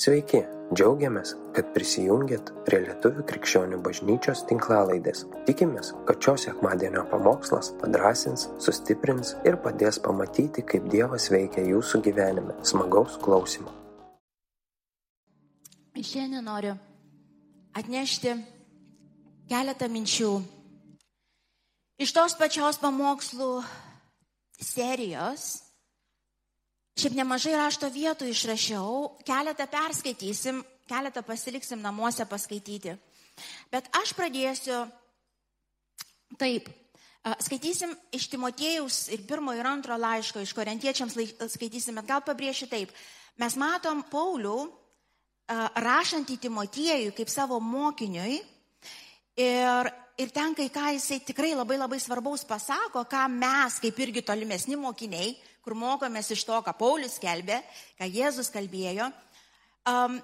Sveiki, džiaugiamės, kad prisijungiat prie Lietuvų krikščionių bažnyčios tinklalaidės. Tikimės, kad šios sekmadienio pamokslas padrasins, sustiprins ir padės pamatyti, kaip Dievas veikia jūsų gyvenime. Smagaus klausimų. Šiandien noriu atnešti keletą minčių iš tos pačios pamokslų serijos. Šiaip nemažai rašto vietų išrašiau, keletą perskaitysim, keletą pasiliksim namuose paskaityti. Bet aš pradėsiu taip. Skaitysim iš Timotėjaus ir pirmo ir antro laiško, iš korintiečiams skaitysim, bet gal pabrėšiu taip. Mes matom Paulių rašant į Timotiejų kaip savo mokiniui ir, ir ten kai ką jisai tikrai labai labai svarbaus pasako, ką mes kaip irgi tolimesni mokiniai kur mokomės iš to, ką Paulius kelbė, ką Jėzus kalbėjo, um,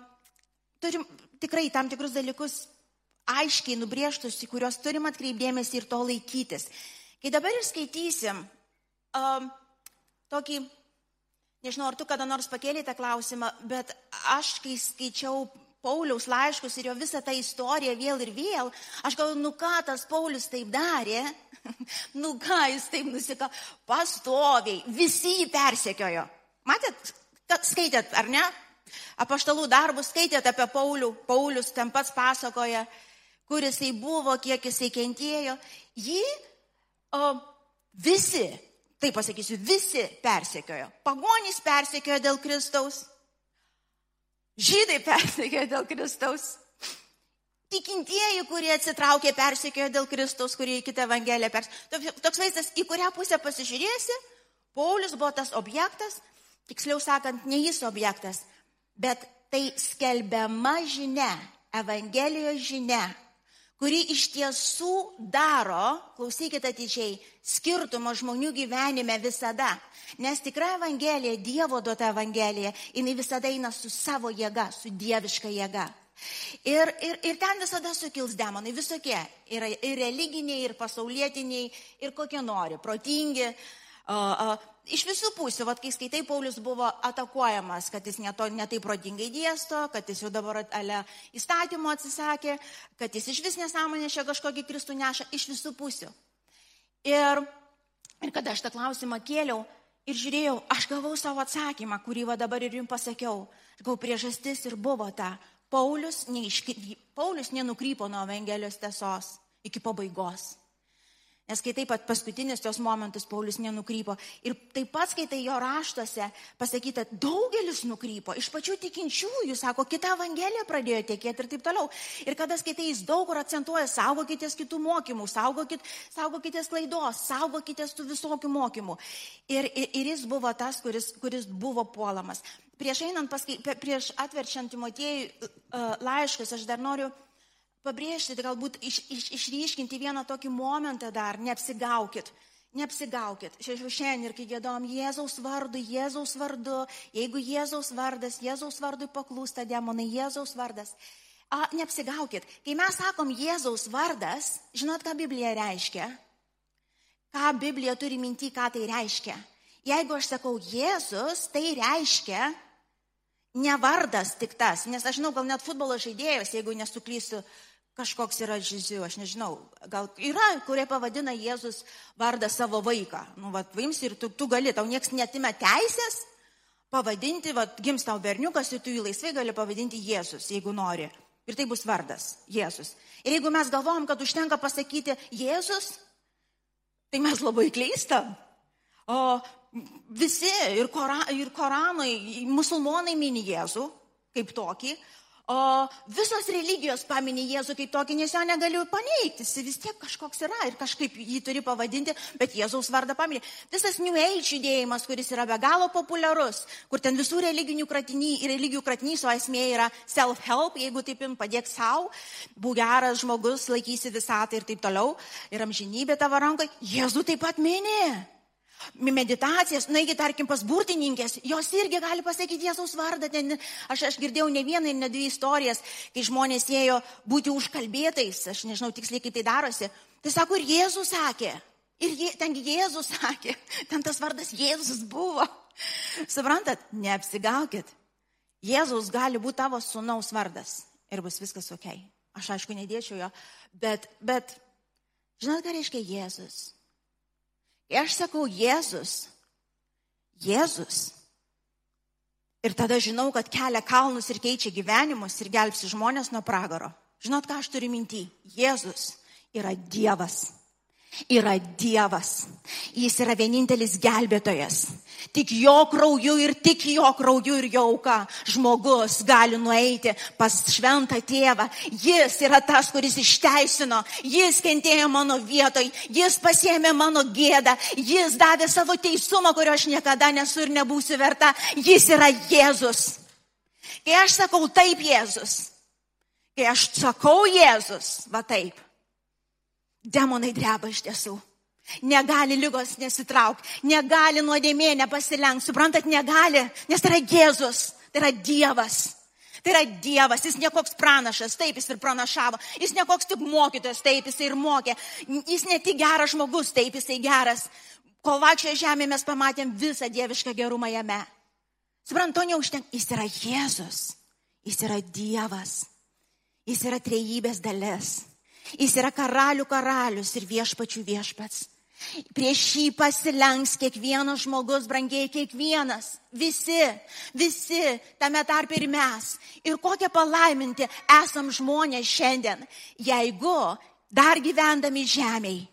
turim tikrai tam tikrus dalykus aiškiai nubrieštus, į kuriuos turim atkreipdėmėsi ir to laikytis. Kai dabar ir skaitysim um, tokį, nežinau, ar tu kada nors pakėlėte klausimą, bet aš, kai skaičiau Pauliaus laiškus ir jo visą tą istoriją vėl ir vėl, aš galvoju, nu ką tas Paulius taip darė, nu ką jis taip nusika, pastoviai, visi jį persekiojo. Matėt, skaitėt, ar ne? Apaštalų darbus skaitėt apie Paulių, Paulius ten pats pasakoja, kur jisai buvo, kiek jisai kentėjo. Jį o, visi, taip pasakysiu, visi persekiojo. Pagonys persekiojo dėl Kristaus Žydai persekiojo dėl Kristaus. Tikintieji, kurie atsitraukė, persekiojo dėl Kristaus, kurie į kitą evangeliją persekiojo. Toks vaizdas, į kurią pusę pasižiūrėsi, Paulius buvo tas objektas, tiksliau sakant, ne jis objektas, bet tai skelbiama žinia, Evangelijos žinia, kuri iš tiesų daro, klausykite atidžiai, skirtumą žmonių gyvenime visada. Nes tikra Evangelija, Dievo duota Evangelija, jinai visada eina su savo jėga, su dieviška jėga. Ir, ir, ir ten visada sukils demonai, visokie. Yra ir religiniai, ir pasaulietiniai, ir kokie nori, protingi. Uh, uh, iš visų pusių, vat, kai skaitai, Paulius buvo atakuojamas, kad jis neto, netai protingai dėsto, kad jis jau dabar ale įstatymo atsisakė, kad jis iš vis nesąmonė čia kažkokį Kristų neša, iš visų pusių. Ir, ir kada aš tą klausimą kėliau ir žiūrėjau, aš gavau savo atsakymą, kurį va dabar ir jums pasakiau. Gau priežastis ir buvo ta, Paulius, neiški, Paulius nenukrypo nuo Evangelijos tiesos iki pabaigos. Nes kai taip pat paskutinis tos momentus Paulius nenukrypo. Ir taip pat skaitai jo raštuose pasakyta, daugelis nukrypo. Iš pačių tikinčiųjų, sako, kita evangelija pradėjo tiekėti ir taip toliau. Ir kada skaitai, jis daug kur akcentuoja, saugokitės kitų mokymų, saugokit, saugokitės klaidos, saugokitės tų visokių mokymų. Ir, ir, ir jis buvo tas, kuris, kuris buvo puolamas. Prieš einant, paskai, prieš atverčiant Timotiejui uh, laiškus, aš dar noriu pabrėžti, tai galbūt iš, iš, išryškinti vieną tokį momentą dar, neapsigaukit. Neapsigaukit. Šiandien ir kai gėdom Jėzaus vardu, Jėzaus vardu, jeigu Jėzaus vardas, Jėzaus vardui paklūsta demonai, Jėzaus vardas. A, neapsigaukit. Kai mes sakom Jėzaus vardas, žinot, ką Biblija reiškia? Ką Biblija turi minti, ką tai reiškia? Jeigu aš sakau Jėzus, tai reiškia ne vardas tik tas, nes aš žinau, gal net futbolo žaidėjas, jeigu nesuklysiu, kažkoks yra žiziu, aš nežinau, gal yra, kurie pavadina Jėzus vardą savo vaiką. Nu, va, vaims ir tu, tu gali, tau nieks netime teisės pavadinti, va, gims tau berniukas ir tu jį laisvai gali pavadinti Jėzus, jeigu nori. Ir tai bus vardas Jėzus. Ir jeigu mes galvojam, kad užtenka pasakyti Jėzus, tai mes labai klystam. O visi ir, kora, ir koranai, musulmonai mini Jėzų kaip tokį, O visos religijos paminė Jėzų kaip tokį, nes jo negaliu paneigti. Jis vis tiek kažkoks yra ir kažkaip jį turi pavadinti, bet Jėzaus vardą paminė. Visas New Age judėjimas, kuris yra be galo populiarus, kur ten visų religinių kratiny, religijų kratinys, o esmė yra self-help, jeigu taip im padėk savo, būk geras žmogus, laikysi visatą ir taip toliau, ir amžinybė tavo rankai, Jėzų taip pat minė meditacijas, naigi, tarkim, pas burtininkės, jos irgi gali pasakyti Jėzaus vardą. Ten, aš, aš girdėjau ne vieną ir ne dvi istorijas, kai žmonės ėjo būti užkalbėtais, aš nežinau tiksliai, kaip tai darosi. Tai sako, ir Jėzus sakė. Ir je, tengi Jėzus sakė, ten tas vardas Jėzus buvo. Suprantat, neapsigaukit. Jėzaus gali būti tavo sunaus vardas ir bus viskas ok. Aš aišku nedėčiau jo, bet, bet žinot, ką reiškia Jėzus? Kai aš sakau Jėzus, Jėzus, ir tada žinau, kad kelia kalnus ir keičia gyvenimus ir gelbsi žmonės nuo pragaro. Žinot, ką aš turiu mintį? Jėzus yra Dievas yra Dievas. Jis yra vienintelis gelbėtojas. Tik jo krauju ir tik jo krauju ir jauka žmogus gali nueiti pas šventą tėvą. Jis yra tas, kuris išteisino, jis kentėjo mano vietoj, jis pasėmė mano gėdą, jis davė savo teisumą, kurio aš niekada nesu ir nebūsiu verta. Jis yra Jėzus. Kai aš sakau taip Jėzus, kai aš sakau Jėzus, va taip, Demonai dreba iš tiesų. Negali lygos nesitraukti, negali nuodėmė nepasilenkti, suprantat, negali, nes tai yra Jėzus, tai yra Dievas. Tai yra Dievas, jis ne koks pranašas, taip jis ir pranašavo, jis ne koks tik mokytojas, taip jis ir mokė, jis ne tik geras žmogus, taip jisai geras. Kol vaikščioje žemėje mes pamatėm visą dievišką gerumą jame. Suprantu, neužtenka, jis yra Jėzus, jis yra Dievas, jis yra trejybės dalis. Jis yra karalių karalius ir viešpačių viešpats. Prieš jį pasilenks kiekvienas žmogus, brangiai kiekvienas, visi, visi, tame tarp ir mes. Ir kokie palaiminti esam žmonės šiandien, jeigu dar gyvendami žemiai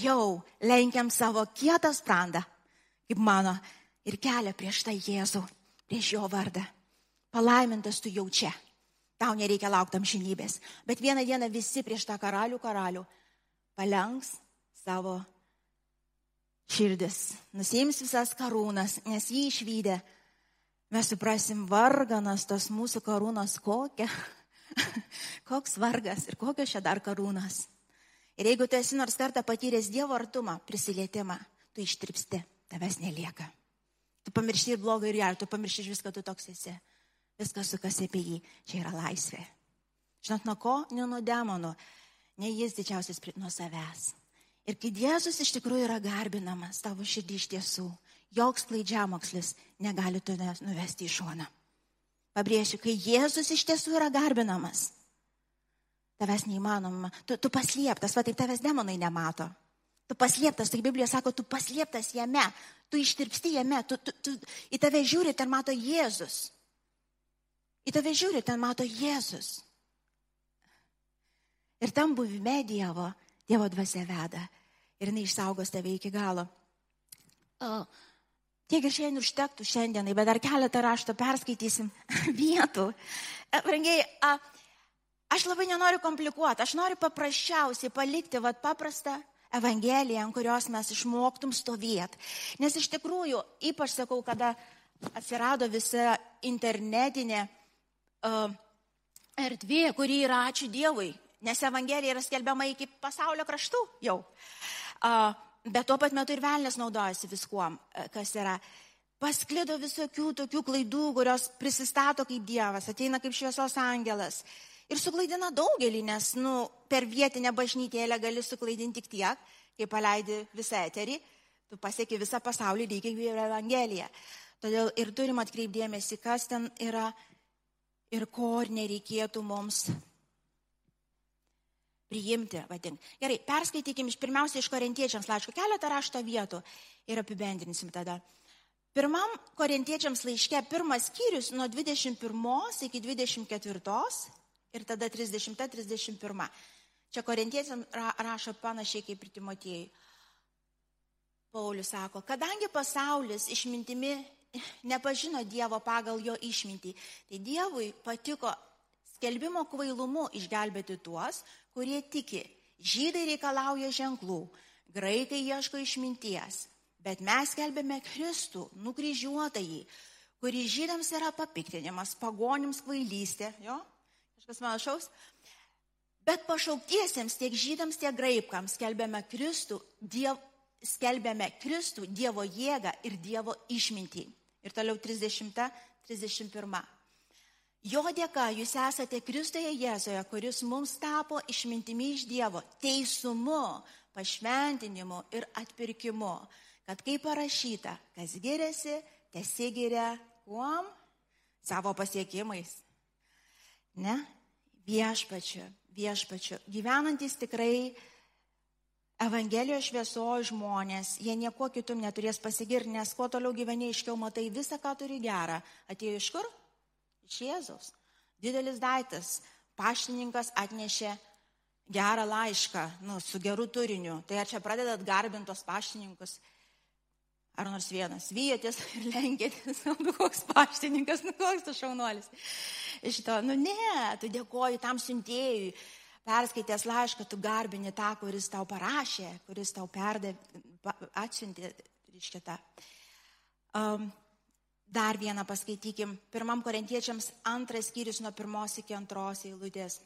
jau lenkiam savo kietą sprandą, kaip mano, ir kelia prieš tai Jėzų, prieš jo vardą. Palaimintas tu jau čia. Tau nereikia laukti amžinybės. Bet vieną dieną visi prieš tą karalių karalių palenks savo širdis, nusims visas karūnas, nes jį išvykę mes suprasim varganas tos mūsų karūnos kokia. Koks vargas ir kokios čia dar karūnas. Ir jeigu tu esi nors kartą patyręs Dievo artumą, prisilietimą, tu ištripsti, tavęs nelieka. Tu pamiršti ir blogą ir gerą, tu pamiršti viską, tu toks esi viskas sukasi apie jį. Čia yra laisvė. Žinot, nuo ko? Ne nuo demonų. Ne jis didžiausias nuo savęs. Ir kai Jėzus iš tikrųjų yra garbinamas tavo širdį iš tiesų, joks klaidžiamokslis negali tave nuvesti į šoną. Pabrėšiu, kai Jėzus iš tiesų yra garbinamas, tavęs neįmanoma, tu, tu paslėptas, va taip tavęs demonai nemato. Tu paslėptas, tai Biblija sako, tu paslėptas jame, tu ištirpsti jame, tu, tu, tu, į tave žiūri, ten mato Jėzus. Į tave žiūri, ten mato Jėzus. Ir tam buvime Dievo, Dievo dvasia veda. Ir jinai išsaugos tave iki galo. O, tiek ir šiandien užtektų šiandienai, bet dar keletą rašto perskaitysim vietų. E, brangiai, aš labai nenoriu komplikuoti, aš noriu paprasčiausiai palikti vat, paprastą Evangeliją, ant kurios mes išmoktum stovėti. Nes iš tikrųjų, ypač sakau, kada atsirado visa internetinė erdvė, kuri yra ačiū Dievui, nes Evangelija yra skelbiama iki pasaulio kraštų jau. Bet tuo pat metu ir velnės naudojasi viskuom, kas yra. Pasklido visokių tokių klaidų, kurios prisistato kaip Dievas, ateina kaip šviesos angelas. Ir suklaidina daugelį, nes nu, per vietinę bažnytėlę gali suklaidinti tik tiek, kai paleidi visą eterį, tu pasieki visą pasaulį, reikia kaip ir Evangelija. Todėl ir turim atkreipdėmėsi, kas ten yra ir ko nereikėtų mums priimti, vadink. Gerai, perskaitykim iš pirmiausia iš korintiečiams laiško keletą rašto vietų ir apibendrinsim tada. Pirmam korintiečiams laiške pirmas skyrius nuo 21 iki 24 ir tada 30-31. Čia korintiečiams rašo panašiai kaip ir Timotiejai. Paulius sako, kadangi pasaulis išmintimi nepažino Dievo pagal jo išmintį. Tai Dievui patiko skelbimo kvailumu išgelbėti tuos, kurie tiki. Žydai reikalauja ženklų, graikai ieško išminties, bet mes skelbėme Kristų, nukryžiuotąjį, kuris žydams yra papiktinimas, pagonims kvailystė, jo, kažkas panašaus. Bet pašauktiesiems tiek žydams, tiek graikams skelbėme Kristų, diev, skelbėme Kristų, Dievo jėgą ir Dievo išmintį. Ir toliau 30, 31. Jo dėka jūs esate Kristoje Jėzoje, kuris mums tapo išmintimi iš Dievo, teisumu, pašventinimu ir atpirkimu. Kad kaip parašyta, kas giriasi, tesigiria kuom? savo pasiekimais. Ne? Viešpačiu, viešpačiu. Gyvenantis tikrai Evangelijos šviesojo žmonės, jie nieko kitum neturės pasigirti, nes kuo toliau gyveni iškiau, matai visą, ką turi gerą. Atėjo iš kur? Iš Jėzaus. Didelis daiktas. Paštininkas atnešė gerą laišką, nu, su geru turiniu. Tai ar čia pradedat garbintos paštininkus? Ar nors vienas vyjotės ir lenkėtės, nu koks paštininkas, nu koks tu šaunuolis. Iš to, nu ne, tu dėkoji tam siuntėjui, perskaitęs laišką, tu garbini tą, kuris tau parašė, kuris tau perdė, atsiuntė, reiškia tą. Um, dar vieną paskaitykim. Pirmam korintiečiams antras skyrius nuo pirmos iki antros eilutės.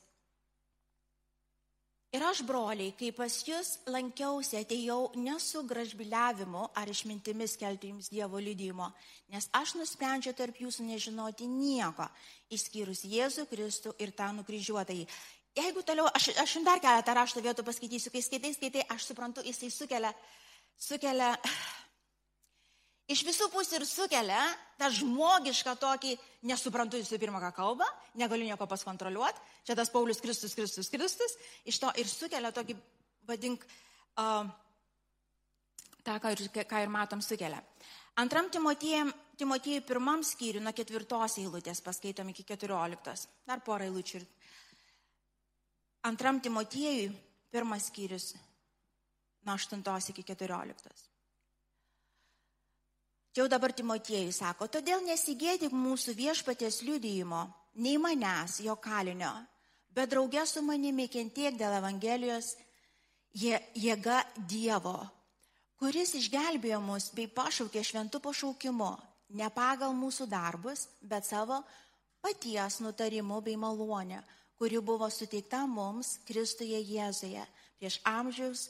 Ir aš, broliai, kai pas jūs lankiausi, atėjau ne su gražbiliavimu ar išmintimis kelti jums Dievo liudymo, nes aš nusprendžiau tarp jūsų nežinoti nieko, išskyrus Jėzų Kristų ir tą nukryžiuotąjį. Jeigu toliau, aš, aš jums dar keletą rašto vietų paskaitysiu, kai skaitai, skaitai, aš suprantu, jisai sukelia, sukelia iš visų pusių ir sukelia tą žmogišką tokį, nesuprantu visų pirma, ką kalba, negaliu nieko paskontroliuoti, čia tas Paulius Kristus, Kristus, Kristus, iš to ir sukelia tokį, vadink, uh, tą, ką ir, ką ir matom, sukelia. Antram Timotėjui, Timotėjui pirmam skyriui nuo ketvirtos eilutės paskaitom iki keturioliktos. Dar porą eilučių. Antram Timotėjui pirmas skyrius nuo aštuntos iki keturioliktos. Čia jau dabar Timotiejui sako, todėl nesigėdik mūsų viešpatės liudyjimo, nei manęs, jo kalinio, bet draugė su manimi kentiek dėl Evangelijos jėga Dievo, kuris išgelbėjo mus bei pašaukė šventų pašaukimu, ne pagal mūsų darbus, bet savo paties nutarimu bei malonę, kuri buvo suteikta mums Kristuje Jėzuje prieš amžiaus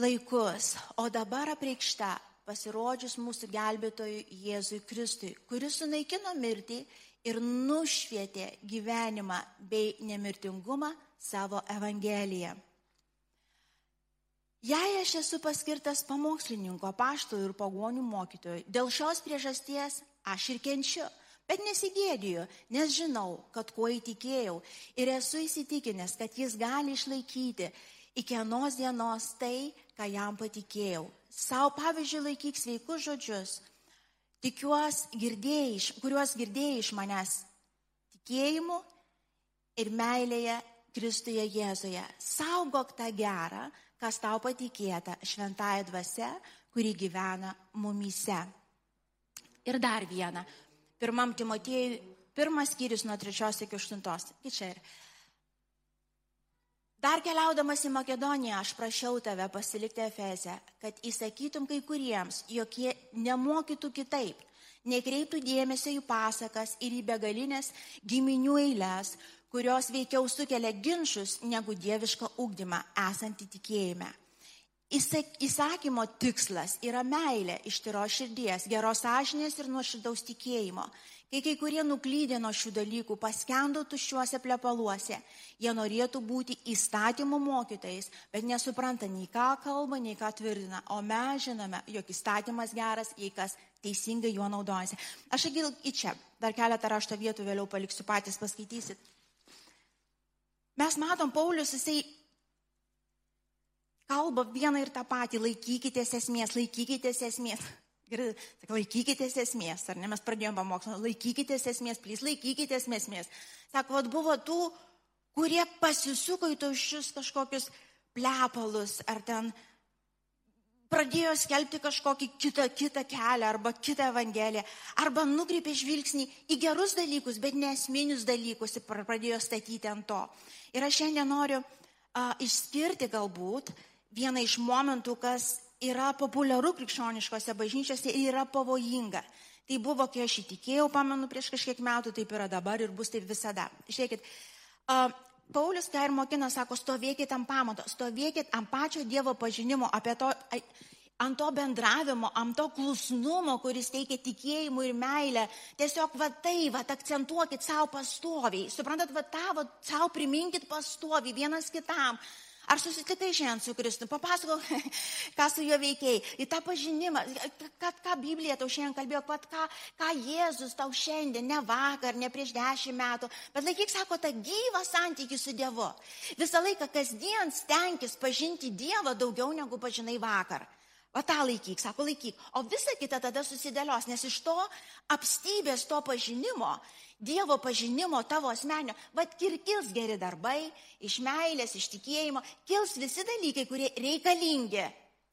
laikus, o dabar apreikšta pasirodžius mūsų gelbėtojui Jėzui Kristui, kuris sunaikino mirtį ir nušvietė gyvenimą bei nemirtingumą savo Evangeliją. Jei aš esu paskirtas pamokslininko, paštų ir pagonių mokytojų, dėl šios priežasties aš ir kenčiu, bet nesigėdiju, nes žinau, kad kuo įtikėjau ir esu įsitikinęs, kad jis gali išlaikyti iki anos dienos tai, ką jam patikėjau. Sau pavyzdžiui laikyk sveikus žodžius, tikiuos girdėjai, kuriuos girdėjai iš manęs tikėjimu ir meilėje Kristuje Jėzuje. Saugok tą gerą, kas tau patikėta šventąją dvasia, kuri gyvena mumyse. Ir dar vieną. Pirmam Timotėjui, pirmas skyrius nuo trečios iki aštuntos. Čia ir Dar keliaudamas į Makedoniją aš prašiau tave pasilikti Efezę, kad įsakytum kai kuriems, jog jie nemokytų kitaip, nekreiptų dėmesio į pasakas ir į begalinės giminių eilės, kurios veikiau sukelia ginčius negu dievišką ugdymą esantį tikėjime. Įsakymo tikslas yra meilė iš tyro širdies, geros sąžinės ir nuoširdaus tikėjimo. Kai kai kurie nuklydė nuo šių dalykų, paskendo tuščiuose plepaluose, jie norėtų būti įstatymų mokytais, bet nesupranta nei ką kalba, nei ką tvirtina. O mes žinome, jog įstatymas geras, jei kas teisingai juo naudojasi. Aš įgil į čia, dar keletą rašto vietų vėliau paliksiu patys paskaitysit. Mes matom, Paulius, jisai kalba vieną ir tą patį, laikykitės esmės, laikykitės esmės. Ir laikykitės esmės, ar ne, mes pradėjome pamokslą, laikykitės esmės, plys, laikykitės esmės. Sako, vat buvo tų, kurie pasisuko į tuščius kažkokius plepalus, ar ten pradėjo skelbti kažkokį kitą, kitą kelią arba kitą evangeliją, arba nukreipė žvilgsnį į gerus dalykus, bet nesminius dalykus ir pradėjo statyti ant to. Ir aš šiandien noriu a, išskirti galbūt vieną iš momentų, kas yra populiaru krikščioniškose bažnyčiose ir yra pavojinga. Tai buvo, kai aš įtikėjau, pamenu, prieš kažkiek metų, taip yra dabar ir bus taip visada. Žiūrėkit, uh, Paulius ką ir mokina, sako, stovėkit ant pamato, stovėkit ant pačio Dievo pažinimo, to, ant to bendravimo, ant to klusnumo, kuris teikia tikėjimų ir meilę. Tiesiog va tai, va akcentuokit savo pastoviai. Suprantat, va tą, va savo priminkit pastoviai vienas kitam. Ar susitikai šiandien su Kristu? Papasakok, ką su juo veikiai. Į tą pažinimą, kad ką Biblija tau šiandien kalbėjo, pat ką, ką Jėzus tau šiandien, ne vakar, ne prieš dešimt metų, bet laikyk, sako, tą gyvą santykių su Dievu. Visą laiką kasdien stenkis pažinti Dievą daugiau negu pažinai vakar. O tą laikyk, sako laikyk. O visa kita tada susidėlios, nes iš to apstybės, to pažinimo Dievo pažinimo tavo asmenio, vad ir kils geri darbai, iš meilės, iš tikėjimo, kils visi dalykai, kurie reikalingi,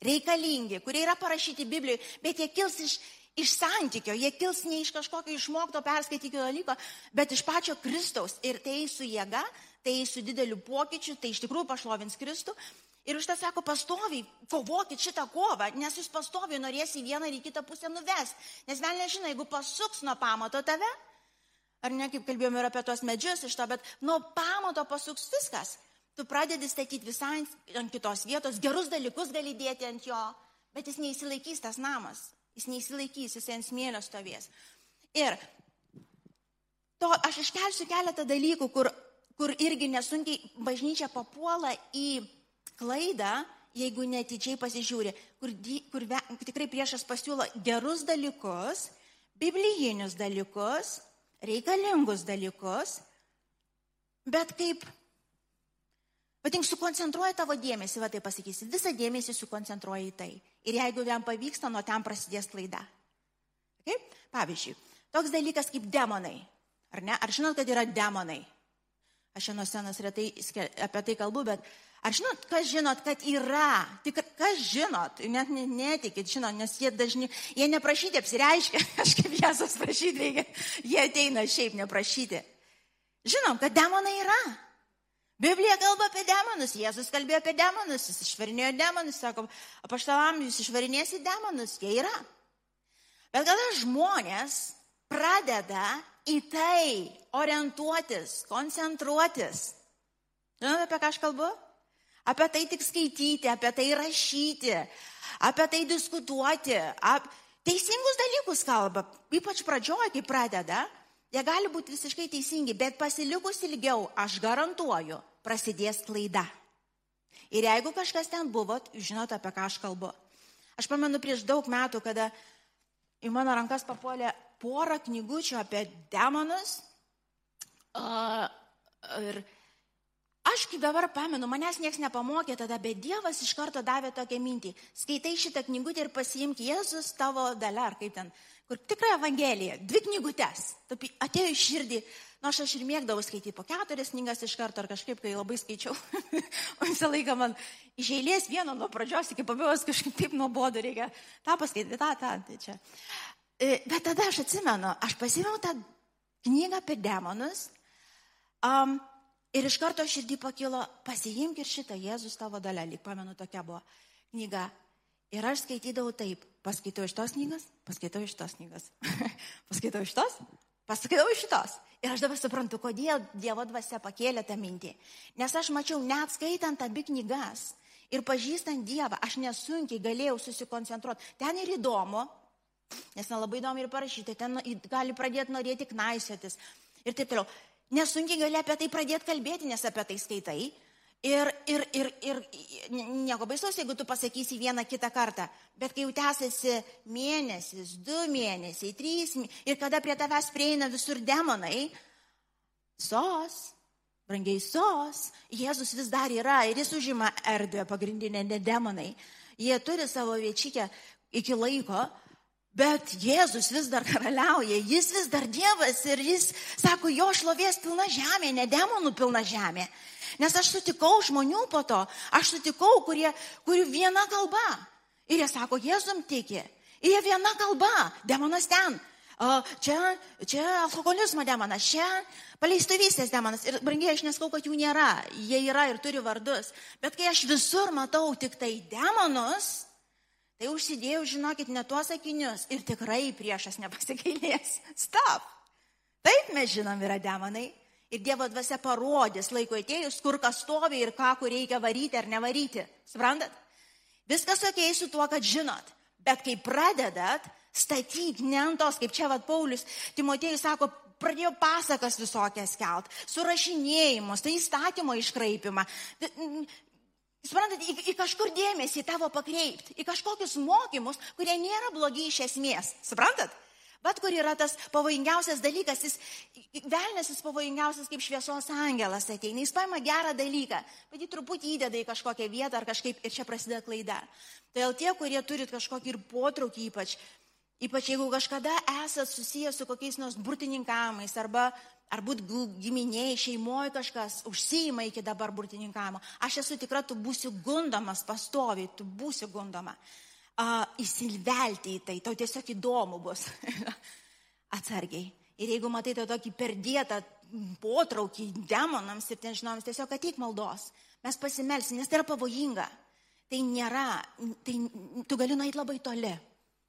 reikalingi, kurie yra parašyti Biblijoje, bet jie kils iš, iš santykio, jie kils ne iš kažkokio išmokto perskaitykio dalyko, bet iš pačio Kristaus. Ir tai su jėga, tai su dideliu pokyčiu, tai iš tikrųjų pašlovins Kristų. Ir už tą sako, pastoviai kovokit šitą kovą, nes jūs pastoviai norės į vieną ir į kitą pusę nuves. Nes vėl nežinai, jeigu pasuks nuo pamato tave, Ar ne, kaip kalbėjome ir apie tuos medžius iš to, bet nuo pamato pasuks viskas. Tu pradedi statyti visai ant kitos vietos, gerus dalykus gali dėti ant jo, bet jis neįsilaikys tas namas. Jis neįsilaikys, jis ant smėlio stovės. Ir to aš iškelsiu keletą dalykų, kur, kur irgi nesunkiai bažnyčia papuola į klaidą, jeigu netidžiai pasižiūri, kur, kur, kur tikrai priešas pasiūlo gerus dalykus, biblijinius dalykus, reikalingus dalykus, bet kaip, vadink, sukoncentruoja tavo dėmesį, va tai pasakysi, visą dėmesį sukoncentruoja į tai. Ir jeigu jam pavyksta, nuo ten prasidės klaida. Okay? Pavyzdžiui, toks dalykas kaip demonai. Ar ne? Ar žinot, kad yra demonai? Aš šiandien senas retai apie tai kalbu, bet Ar žinot, kas žinot, kad yra? Tik kas žinot, net netikit, žinot, nes jie dažnai, jie neprašyti apsireiškia, kažkaip Jėzus prašyti reikia, jie ateina šiaip neprašyti. Žinom, kad demonai yra. Biblija kalba apie demonus, Jėzus kalbėjo apie demonus, jis išvarinėjo demonus, sako, apaštalam jūs išvarinėsite demonus, jie yra. Bet kada žmonės pradeda į tai orientuotis, koncentruotis, žinote, apie ką aš kalbu? Apie tai tik skaityti, apie tai rašyti, apie tai diskutuoti, ap... teisingus dalykus kalba, ypač pradžioje, kai pradeda, jie gali būti visiškai teisingi, bet pasilikus ilgiau, aš garantuoju, prasidės klaida. Ir jeigu kažkas ten buvot, žinot, apie ką aš kalbu. Aš pamenu prieš daug metų, kada į mano rankas papuolė porą knygučių apie demonus. Uh, ir Aš kaip dabar pamenu, manęs niekas nepamokė tada, bet Dievas iš karto davė tokią mintį. Skaitai šitą knygutę ir pasiimk Jėzus tavo dalę, ar kaip ten, kur tikrai Evangelija, dvi knygutes. Taip atėjo iš širdį, nors aš ir mėgdavau skaityti po keturias knygas iš karto, ar kažkaip, kai labai skaičiau. o visą laiką man iš eilės vieno nuo pradžios iki pabaigos kažkaip taip nuobodu reikia. Ta paskaityti, tą, tą, tai čia. E, bet tada aš atsimenu, aš pasimiau tą knygą apie demonus. Um, Ir iš karto širdį pakilo, pasiimk ir šitą Jėzus tavo dalę, lyg pamenu, tokia buvo knyga. Ir aš skaitydavau taip, paskaitau iš tos knygas, paskaitau iš tos knygas, paskaitau iš tos, paskaitau iš šitos. Ir aš dabar suprantu, kodėl Dievo dvasia pakėlė tą mintį. Nes aš mačiau, net skaitant abi knygas ir pažįstant Dievą, aš nesunkiai galėjau susikoncentruoti. Ten ir įdomu, nes nelabai įdomu ir parašyti, ten gali pradėti norėti knaisiotis ir taip toliau nesunkiai gali apie tai pradėti kalbėti, nes apie tai skaitai. Ir, ir, ir, ir nieko baisaus, jeigu tu pasakysi vieną kitą kartą, bet kai jau tęsiasi mėnesis, du mėnesiai, trys, ir kada prie tavęs prieina visur demonai, sos, brangiai sos, Jėzus vis dar yra ir jis užima erdvę pagrindinę, ne demonai. Jie turi savo viečikę iki laiko, Bet Jėzus vis dar karaliauja, jis vis dar Dievas ir jis sako, jo šlovės pilna žemė, ne demonų pilna žemė. Nes aš sutikau žmonių po to, aš sutikau, kurie, kurių viena kalba. Ir jie sako, Jėzum tiki. Ir jie viena kalba, demonas ten. Čia, čia alkoholizmo demonas, čia paleistuvystės demonas. Ir brangiai, aš neskau, kad jų nėra. Jie yra ir turi vardus. Bet kai aš visur matau tik tai demonus, Tai užsidėjau, žinokit, ne tuos sakinius ir tikrai priešas nepasikeilės. Stop. Taip mes žinom, yra demonai. Ir Dievo dvasia parodys laiko atėjus, kur kas stovi ir ką, kur reikia varyti ar nevaryti. Suprantat? Viskas ok su tuo, kad žinot. Bet kai pradedat statyti ne ant tos, kaip čia vad Paulius, Timotėjus sako, pradėjo pasakas visokias kelt, surašinėjimus, tai įstatymo iškraipimą. Suprantat, į, į kažkur dėmesį tavo pakreipti, į kažkokius mokymus, kurie nėra blogi iš esmės. Suprantat? Bet kur yra tas pavojingiausias dalykas, jis, velnės jis pavojingiausias kaip šviesos angelas ateina, jis paima gerą dalyką, bet jį truputį įdeda į kažkokią vietą ar kažkaip ir čia prasideda klaida. Todėl tie, kurie turit kažkokį ir potraukį ypač, ypač jeigu kažkada esat susijęs su kokiais nors burtininkavimais arba ar būt giminėjai, šeimoje kažkas užsijima iki dabar burtininkavimo, aš esu tikra, tu būsi gundomas pastoviai, tu būsi gundoma. Uh, įsilvelti į tai, tau tiesiog įdomu bus. Atsargiai. Ir jeigu matai to tokį perdėtą potraukį demonams ir ten žinomams, tiesiog ateik maldos. Mes pasimelsim, nes tai yra pavojinga. Tai nėra, tai tu gali nueiti labai toli.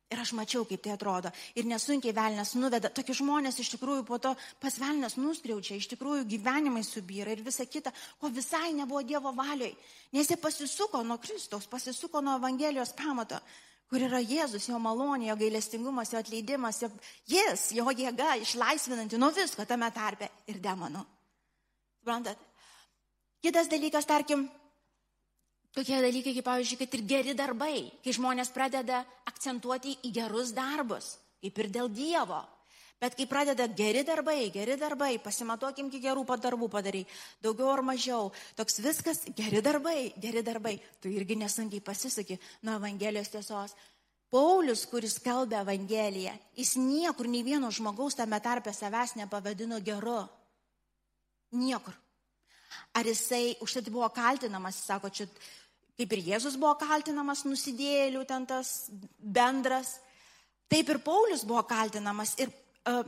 Ir aš mačiau, kaip tai atrodo. Ir nesunkiai velnės nuveda. Tokie žmonės iš tikrųjų po to pas velnės nuskriaučia, iš tikrųjų gyvenimai subyra ir visa kita, ko visai nebuvo Dievo valioj. Nes jie pasisuko nuo Kristaus, pasisuko nuo Evangelijos pamato, kur yra Jėzus, jo malonė, jo gailestingumas, jo atleidimas, jo, jis, jo jėga išlaisvinanti nuo visko tame tarpe ir demonų. Suprantat? Kitas dalykas, tarkim, Tokie dalykai, kaip pavyzdžiui, kad ir geri darbai, kai žmonės pradeda akcentuoti į gerus darbus, kaip ir dėl Dievo. Bet kai pradeda geri darbai, geri darbai, pasimatuokim, kiek gerų darbų padarai, daugiau ar mažiau, toks viskas, geri darbai, geri darbai, tu irgi nesunkiai pasisaki nuo Evangelijos tiesos. Paulius, kuris kalbė Evangeliją, jis niekur nei vieno žmogaus tame tarpe savęs nepavadino geru. Niekur. Ar jisai už tai buvo kaltinamas, sako, čia kaip ir Jėzus buvo kaltinamas nusidėlių, ten tas bendras, taip ir Paulius buvo kaltinamas. Ir uh,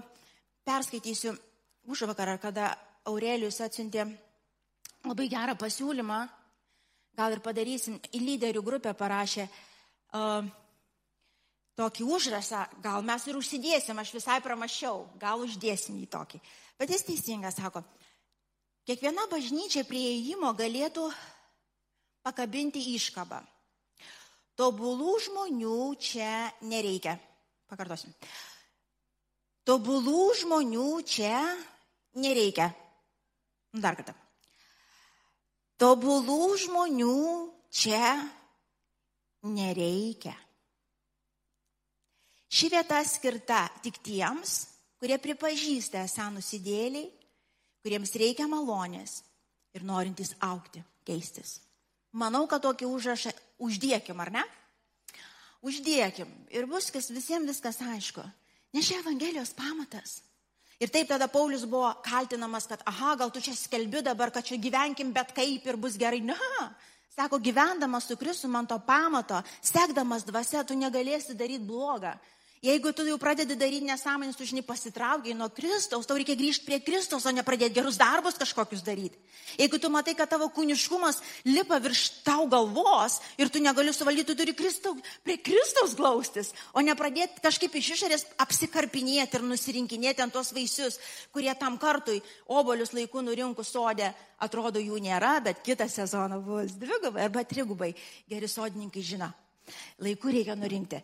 perskaitysiu už vakarą, kada Aurelijus atsiuntė labai gerą pasiūlymą, gal ir padarysim, į lyderių grupę parašė uh, tokį užrasą, gal mes ir užsidėsim, aš visai pramašiau, gal uždėsim į tokį. Bet jis teisingas sako, Kiekviena bažnyčia prie įėjimo galėtų pakabinti iškabą. Tobulų žmonių čia nereikia. Pakartosim. Tobulų žmonių čia nereikia. Dar kartą. Tobulų žmonių čia nereikia. Ši vieta skirta tik tiems, kurie pripažįsta esą nusidėliai kuriems reikia malonės ir norintys aukti, keistis. Manau, kad tokį užrašą uždėkim, ar ne? Uždėkim ir bus kas, visiems viskas aišku. Nes čia Evangelijos pamatas. Ir taip tada Paulius buvo kaltinamas, kad, aha, gal tu čia skelbi dabar, kad čia gyvenkim bet kaip ir bus gerai. Ne, sako, gyvendamas su Kristu man to pamato, sekdamas dvasia, tu negalėsi daryti blogą. Jeigu tu jau pradedi daryti nesąmonės, tu žinai pasitraukiai nuo Kristaus, tau reikia grįžti prie Kristaus, o ne pradėti gerus darbus kažkokius daryti. Jeigu tu matai, kad tavo kūniškumas lipa virš tau galvos ir tu negali suvaldyti, tu turi Kristau, prie Kristaus glaustis, o ne pradėti kažkaip iš išorės apsikarpinėti ir nusirinkinėti ant tos vaisius, kurie tam kartui obolius laikų nurinkų sodė, atrodo jų nėra, bet kitą sezoną bus dvigubai arba trigubai. Geri sodininkai žino. Laiku reikia nurinkti.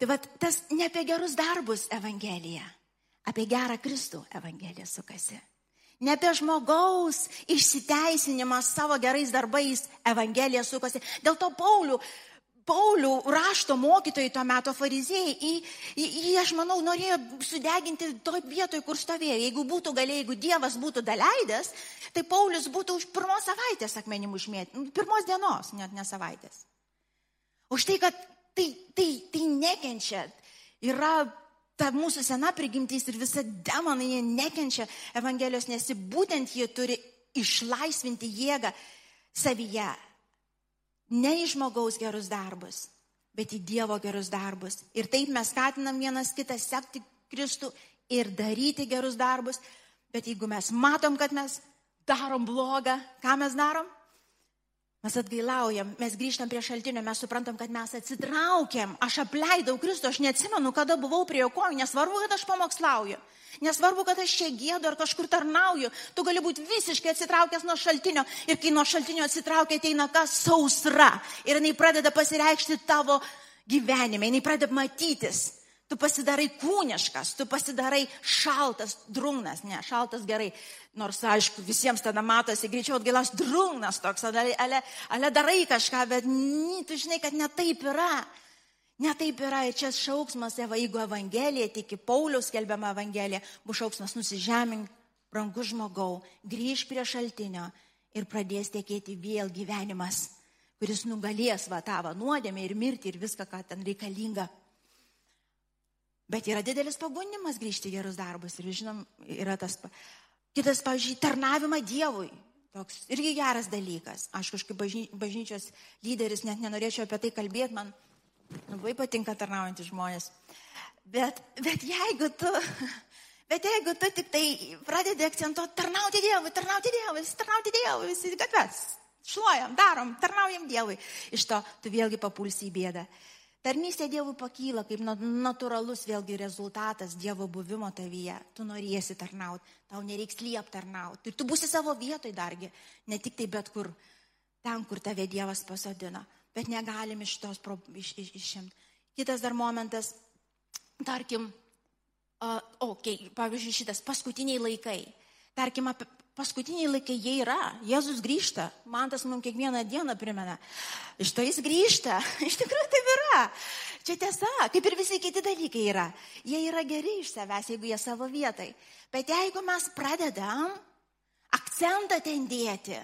Tai va tas ne apie gerus darbus Evangelija, apie gerą Kristų Evangelija sukasi. Ne apie žmogaus išsiteisinimą savo gerais darbais Evangelija sukasi. Dėl to Paulių, Paulių rašto mokytojai tuo metu fariziejai, į, į, į, aš manau, norėjo sudeginti toj vietoj, kur stovėjo. Jeigu būtų galėjai, jeigu Dievas būtų daleidęs, tai Paulius būtų už pirmos savaitės akmenim užmėtyti. Pirmos dienos, net ne savaitės. Už tai, kad tai, tai, tai nekenčia. Yra ta mūsų sena prigimtis ir visa demonai, jie nekenčia Evangelijos, nes būtent jie turi išlaisvinti jėgą savyje. Ne į žmogaus gerus darbus, bet į Dievo gerus darbus. Ir taip mes skatinam vienas kitą sekti Kristų ir daryti gerus darbus. Bet jeigu mes matom, kad mes darom blogą, ką mes darom? Mes atgailaujam, mes grįžtam prie šaltinio, mes suprantam, kad mes atsitraukiam. Aš apleidau Kristų, aš neatsimenu, kada buvau prie jo kojų, nesvarbu, kad aš pamokslauju. Nesvarbu, kad aš čia gėdu ar kažkur tarnauju. Tu gali būti visiškai atsitraukęs nuo šaltinio. Ir kai nuo šaltinio atsitraukia, ateina kas sausra. Ir jinai pradeda pasireikšti tavo gyvenime, jinai pradeda matytis. Tu pasidarai kūniškas, tu pasidarai šaltas, drungnas, ne, šaltas gerai, nors aišku, visiems tada matosi greičiau atgailas drungnas toks, ale, ale, ale darai kažką, bet n, tu žinai, kad ne taip yra. Ne taip yra, ir čia šauksmas, jeigu Evangelija, tik Paulius skelbiama Evangelija, bus šauksmas nusižemink, brangus žmogau, grįž prie šaltinio ir pradės tekėti vėl gyvenimas, kuris nugalės va tavo nuodėmę ir mirti ir viską, ką ten reikalinga. Bet yra didelis pagundimas grįžti į gerus darbus. Ir žinom, yra tas kitas, pavyzdžiui, tarnavimą Dievui. Toks irgi geras dalykas. Aš kažkaip bažny, bažnyčios lyderis, net nenorėčiau apie tai kalbėti, man labai patinka tarnaujantys žmonės. Bet, bet jeigu tu, bet jeigu tu tik tai pradedi akcentuoti tarnauti Dievui, tarnauti Dievui, tarnauti Dievui, visi gatves, šluojam, darom, tarnaujam Dievui, iš to tu vėlgi papulsi į bėdą. Tarnystė Dievui pakyla kaip natūralus vėlgi rezultatas Dievo buvimo tavyje. Tu norėsi tarnauti, tau nereiks liep tarnauti. Ir tu būsi savo vietoj dargi, ne tik tai bet kur, ten, kur tave Dievas pasodino. Bet negalim iš tos iš, iš, išimti. Kitas dar momentas, tarkim, uh, okay, pavyzdžiui, šitas paskutiniai laikai. Tarkim, paskutiniai laikai jie yra. Jėzus grįžta. Man tas mums kiekvieną dieną primena. Iš to jis grįžta. Iš tikrųjų taip yra. Čia tiesa, kaip ir visi kiti dalykai yra. Jie yra geri iš savęs, jeigu jie savo vietai. Bet jeigu mes pradedam akcentą ten dėti,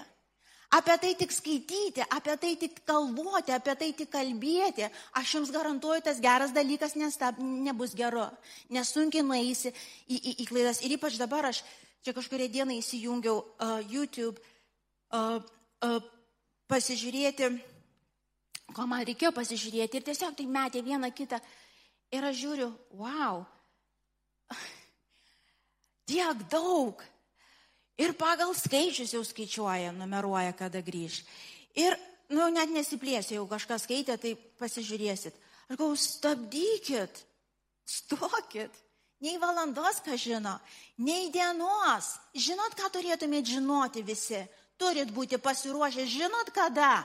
apie tai tik skaityti, apie tai tik kalbuoti, apie tai tik kalbėti, aš jums garantuoju, tas geras dalykas nestab, nebus geru. Nesunkiai nueisi į, į, į klaidas. Ir ypač dabar aš Čia kažkuria diena įsijungiau uh, YouTube uh, uh, pasižiūrėti, ko man reikėjo pasižiūrėti. Ir tiesiog tai metė vieną kitą. Ir aš žiūriu, wow, tiek daug. Ir pagal skaičius jau skaičiuoja, numeruoja, kada grįž. Ir, nu, net nesiplėsiu, jeigu kažkas skaitė, tai pasižiūrėsit. Aš galvoju, stabdykit, stokit. Nei valandos, ką žino, nei dienos. Žinot, ką turėtumėt žinoti visi? Turit būti pasiruošę. Žinot, kada?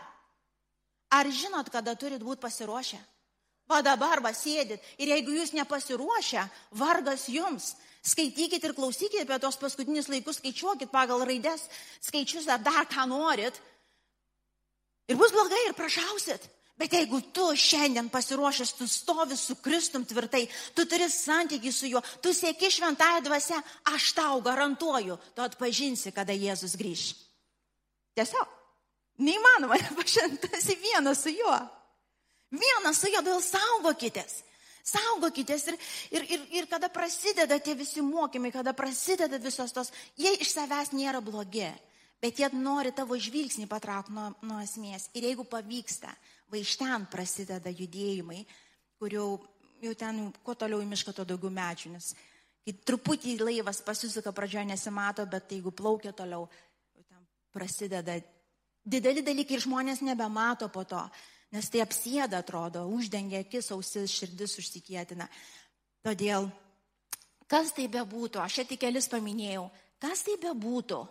Ar žinot, kada turit būti pasiruošę? Va dabar va sėdit. Ir jeigu jūs nepasiruošę, vargas jums. Skaitykit ir klausykit apie tos paskutinius laikus, skaičiuokit pagal raides, skaičius ar dar ką norit. Ir bus blogai ir prašausit. Bet jeigu tu šiandien pasiruošęs, tu stovi su Kristum tvirtai, tu turi santykių su juo, tu sieki šventąją dvasę, aš tau garantuoju, tu atpažinsi, kada Jėzus grįž. Tiesiog. Neįmanoma nepažintas į vieną su juo. Vienas su juo, todėl saugokitės. Saugokitės ir, ir, ir, ir kada prasideda tie visi mokymai, kada prasideda visos tos, jie iš savęs nėra blogi, bet jie nori tavo žvilgsnį patraukti nuo, nuo esmės. Ir jeigu pavyksta, va iš ten prasideda judėjimai, kurių jau ten, kuo toliau į mišką, to daugiau medžių, nes kai truputį laivas pasisuka pradžioje nesimato, bet jeigu plaukia toliau, ten prasideda dideli dalykai ir žmonės nebemato po to, nes tai apsėda atrodo, uždengia akis, ausis, širdis užsikėtina. Todėl, kas tai bebūtų, aš čia tik kelis paminėjau, kas tai bebūtų,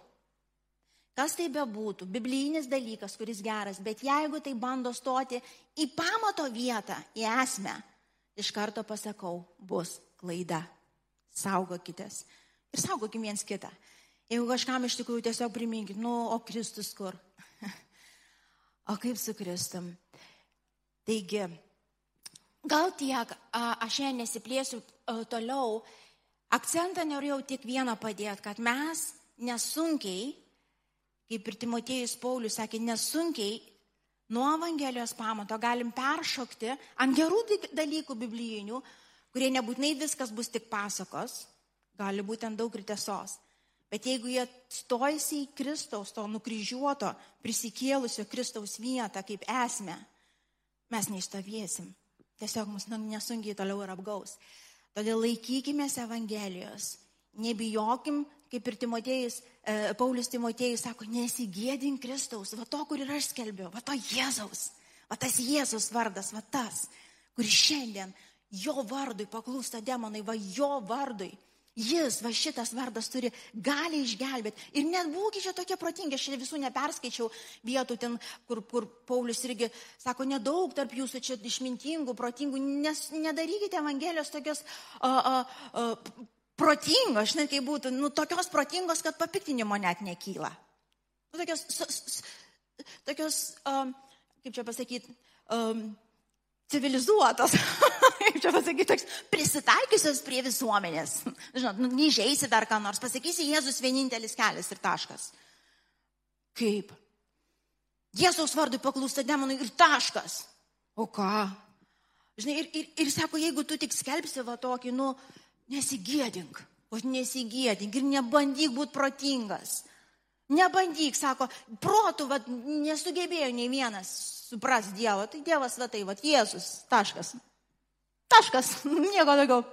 Kas tai bebūtų, biblijinis dalykas, kuris geras, bet jeigu tai bando stoti į pamato vietą, į esmę, iš karto pasakau, bus klaida. Saugokitės. Ir saugokim viens kitą. Jeigu kažkam iš tikrųjų tiesiog priminkit, nu, o Kristus kur? o kaip su Kristum? Taigi, gal tiek, aš šiandien nesiplėsiu toliau, akcentą norėjau tik vieną padėti, kad mes nesunkiai kaip ir Timotėjus Paulius sakė, nesunkiai nuo Evangelijos pamato galim peršokti ant gerų dalykų biblijinių, kurie nebūtinai viskas bus tik pasakos, gali būti ant daug ir tiesos. Bet jeigu jie stojasi į Kristaus, to nukryžiuoto, prisikėlusio Kristaus vietą kaip esmę, mes neišstovėsim. Tiesiog mus nesunkiai toliau ir apgaus. Todėl laikykime Evangelijos. Nebijokim kaip ir Timotėjus, e, Paulius Timotėjus sako, nesigėdink Kristaus, va to, kur ir aš skelbiu, va to Jėzaus, va tas Jėzus vardas, va tas, kuris šiandien jo vardui paklūsta demonai, va jo vardui. Jis, va šitas vardas turi, gali išgelbėti. Ir net būkite tokie protingi, aš visų neperskaičiau vietų ten, kur, kur Paulius irgi sako, nedaug tarp jūsų čia išmintingų, protingų, nes nedarykite Evangelijos tokios uh, uh, uh, protingos, žinai, kaip būtų, nu, tokios protingos, kad papiktinimo net nekyla. Nu, tokios, tokios um, kaip čia pasakyti, um, civilizuotos, kaip čia pasakyti, toks prisitaikiusios prie visuomenės. Žinot, nu, neįžeisi dar ką nors, pasakysi Jėzus vienintelis kelias ir taškas. Kaip? Jėzaus vardui paklūsta demonui ir taškas. O ką? Žinai, ir, ir, ir sako, jeigu tu tik skelbsi va tokį, nu, nesigėdink, o nesigėdink ir nebandyk būti protingas. Nebandyk, sako, protų, va, nesugebėjo nei vienas supras Dievo. Tai Dievas, va tai, va, Jėzus, taškas. Taškas, nieko daugiau.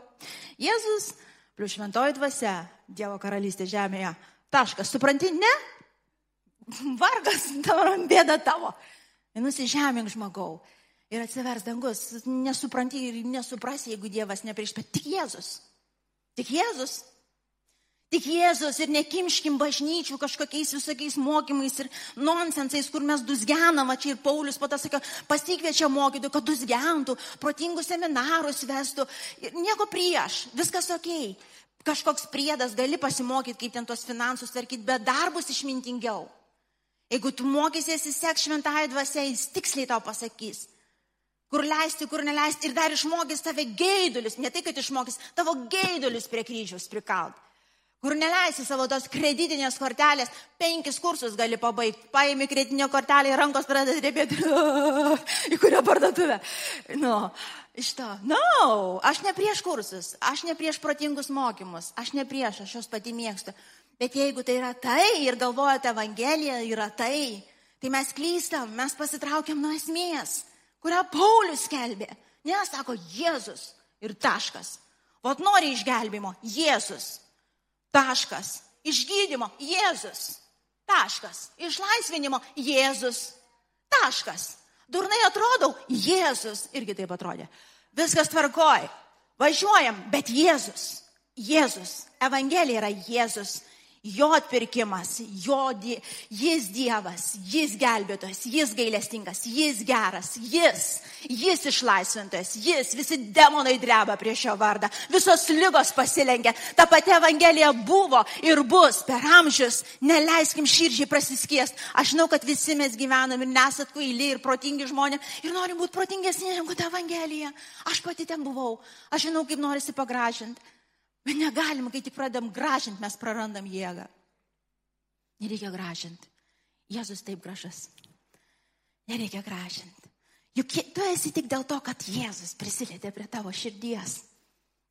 Jėzus plus šventoji dvasia, Dievo karalystė žemėje. Taškas, supranti, ne? Vargas, dabar bėda tavo. Nusižemink žmogau. Ir atsivers dangus. Nesupranti ir nesuprasi, jeigu Dievas neprieš, bet tik Jėzus. Tik Jėzus. Tik Jėzus ir nekimškim bažnyčių kažkokiais visokiais mokymais ir nonsensais, kur mes dusgenam, čia ir Paulius patas sakė, pasikviečia mokytų, kad dusgentų, protingus seminarus vestų. Ir nieko prieš, viskas ok. Kažkoks priedas gali pasimokyti, kaip ten tuos finansus tvarkyti, bet dar bus išmintingiau. Jeigu tu mokysiesi sek šventąją dvasę, jis tiksliai tau pasakys. Kur leisti, kur neleisti ir dar išmokys tave geidulius, ne tai, kad išmokys tavo geidulius prie kryžiaus prikalt kur neleisi savo tos kreditinės kortelės, penkis kursus gali pabaigti, paimi kreditinę kortelę ir rankos pradeda drebėti, į kurią parduotuvę. Nu, iš to. Na, no, aš ne prieš kursus, aš ne prieš protingus mokymus, aš ne prieš, aš juos pati mėgstu. Bet jeigu tai yra tai ir galvojate, Evangelija yra tai, tai mes klystam, mes pasitraukiam nuo esmės, kurią Paulius skelbė. Ne, sako Jėzus ir taškas. Vat nori išgelbimo, Jėzus Taškas. Išgydymo Jėzus. Taškas. Išlaisvinimo Jėzus. Taškas. Durnai atrodau Jėzus. Irgi taip atrodė. Viskas tvarkoj. Važiuojam, bet Jėzus. Jėzus. Evangelija yra Jėzus jo atpirkimas, jo, jis Dievas, jis gelbėtojas, jis gailestingas, jis geras, jis, jis išlaisvintas, jis, visi demonai dreba prie šio vardą, visos lygos pasilenkia, ta pati Evangelija buvo ir bus per amžius, neleiskim širdžiai prasiskiest. Aš žinau, kad visi mes gyvenam ir nesat kvaili ir protingi žmonės ir norim būti protingesni negu ta Evangelija. Aš pati ten buvau, aš žinau, kaip norisi pagražinti. Bet negalim, kai tik pradedam gražinti, mes prarandam jėgą. Nereikia gražinti. Jėzus taip gražus. Nereikia gražinti. Juk tu esi tik dėl to, kad Jėzus prisilietė prie tavo širdies.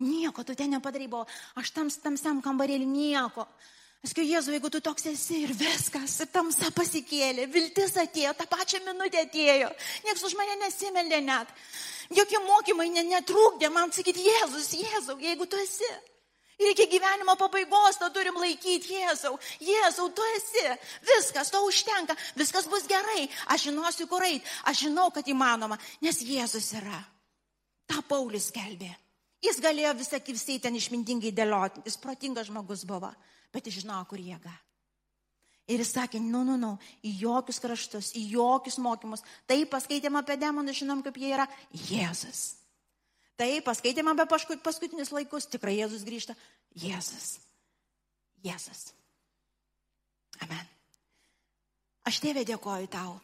Nieko tu ten nepadarai, buvo aš tam tamsiam kambarėlį nieko. Aš kai Jėzu, jeigu tu toks esi ir viskas, ir tamsa pasikėlė, viltis atėjo, tą pačią minutę atėjo, niekas už mane nesimeldė net. Jokie mokymai ne, netrūkdė man sakyti, Jėzus, Jėzau, jeigu tu esi. Ir iki gyvenimo pabaigos to turim laikyti Jėzau. Jėzau, tu esi. Viskas, to užtenka. Viskas bus gerai. Aš žinosiu, kur eit. Aš žinau, kad įmanoma, nes Jėzus yra. Ta Paulius kelbė. Jis galėjo visą visai ten išmintingai dėlioti. Jis protingas žmogus buvo, bet jis žinojo, kur jėga. Ir jis sakė, nu, nu, nu, į jokius kraštus, į jokius mokymus. Tai paskaitėm apie demonus, žinom, kaip jie yra. Jėzus. Tai paskaitėme apie paskutinius laikus, tikrai Jėzus grįžta. Jėzus. Jėzus. Amen. Aš tėvė dėkoju tau.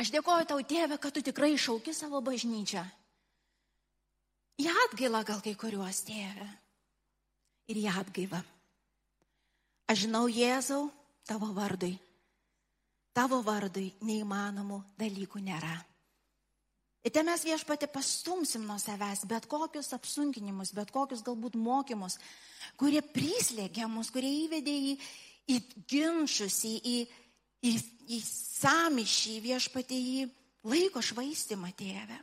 Aš dėkoju tau, tėvė, kad tu tikrai šauki savo bažnyčią. Į atgailą gal kai kuriuos, tėvė. Ir į atgaivą. Aš žinau, Jėzau, tavo vardui. Tavo vardui neįmanomų dalykų nėra. Ir te mes viešpatė pastumsim nuo savęs bet kokius apsunkinimus, bet kokius galbūt mokymus, kurie prislėgė mus, kurie įvedė į, į ginčius, į, į, į, į samišį, viešpatė į laiko švaistimą tėvę.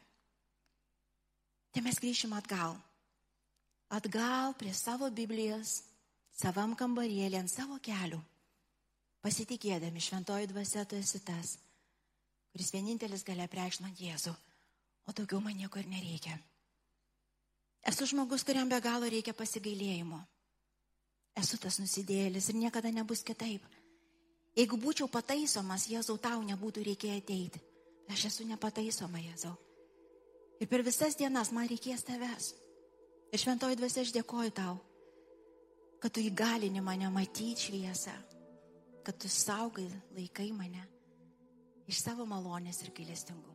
Tai mes grįšim atgal. Atgal prie savo Biblijos, savam kambarėlį, ant savo kelių. Pasitikėdami šventoji dvasia tu esi tas, kuris vienintelis gali preikšti man Jėzų o daugiau man nieko ir nereikia. Esu žmogus, kuriam be galo reikia pasigailėjimo. Esu tas nusidėlis ir niekada nebus kitaip. Jeigu būčiau pataisomas, Jėzau, tau nebūtų reikėję ateiti. Aš esu nepataisoma, Jėzau. Ir per visas dienas man reikės tavęs. Ir šventoji dvasia aš dėkoju tau, kad tu įgalini mane matyti šviesą, kad tu saugai laikai mane iš savo malonės ir gailestingumo.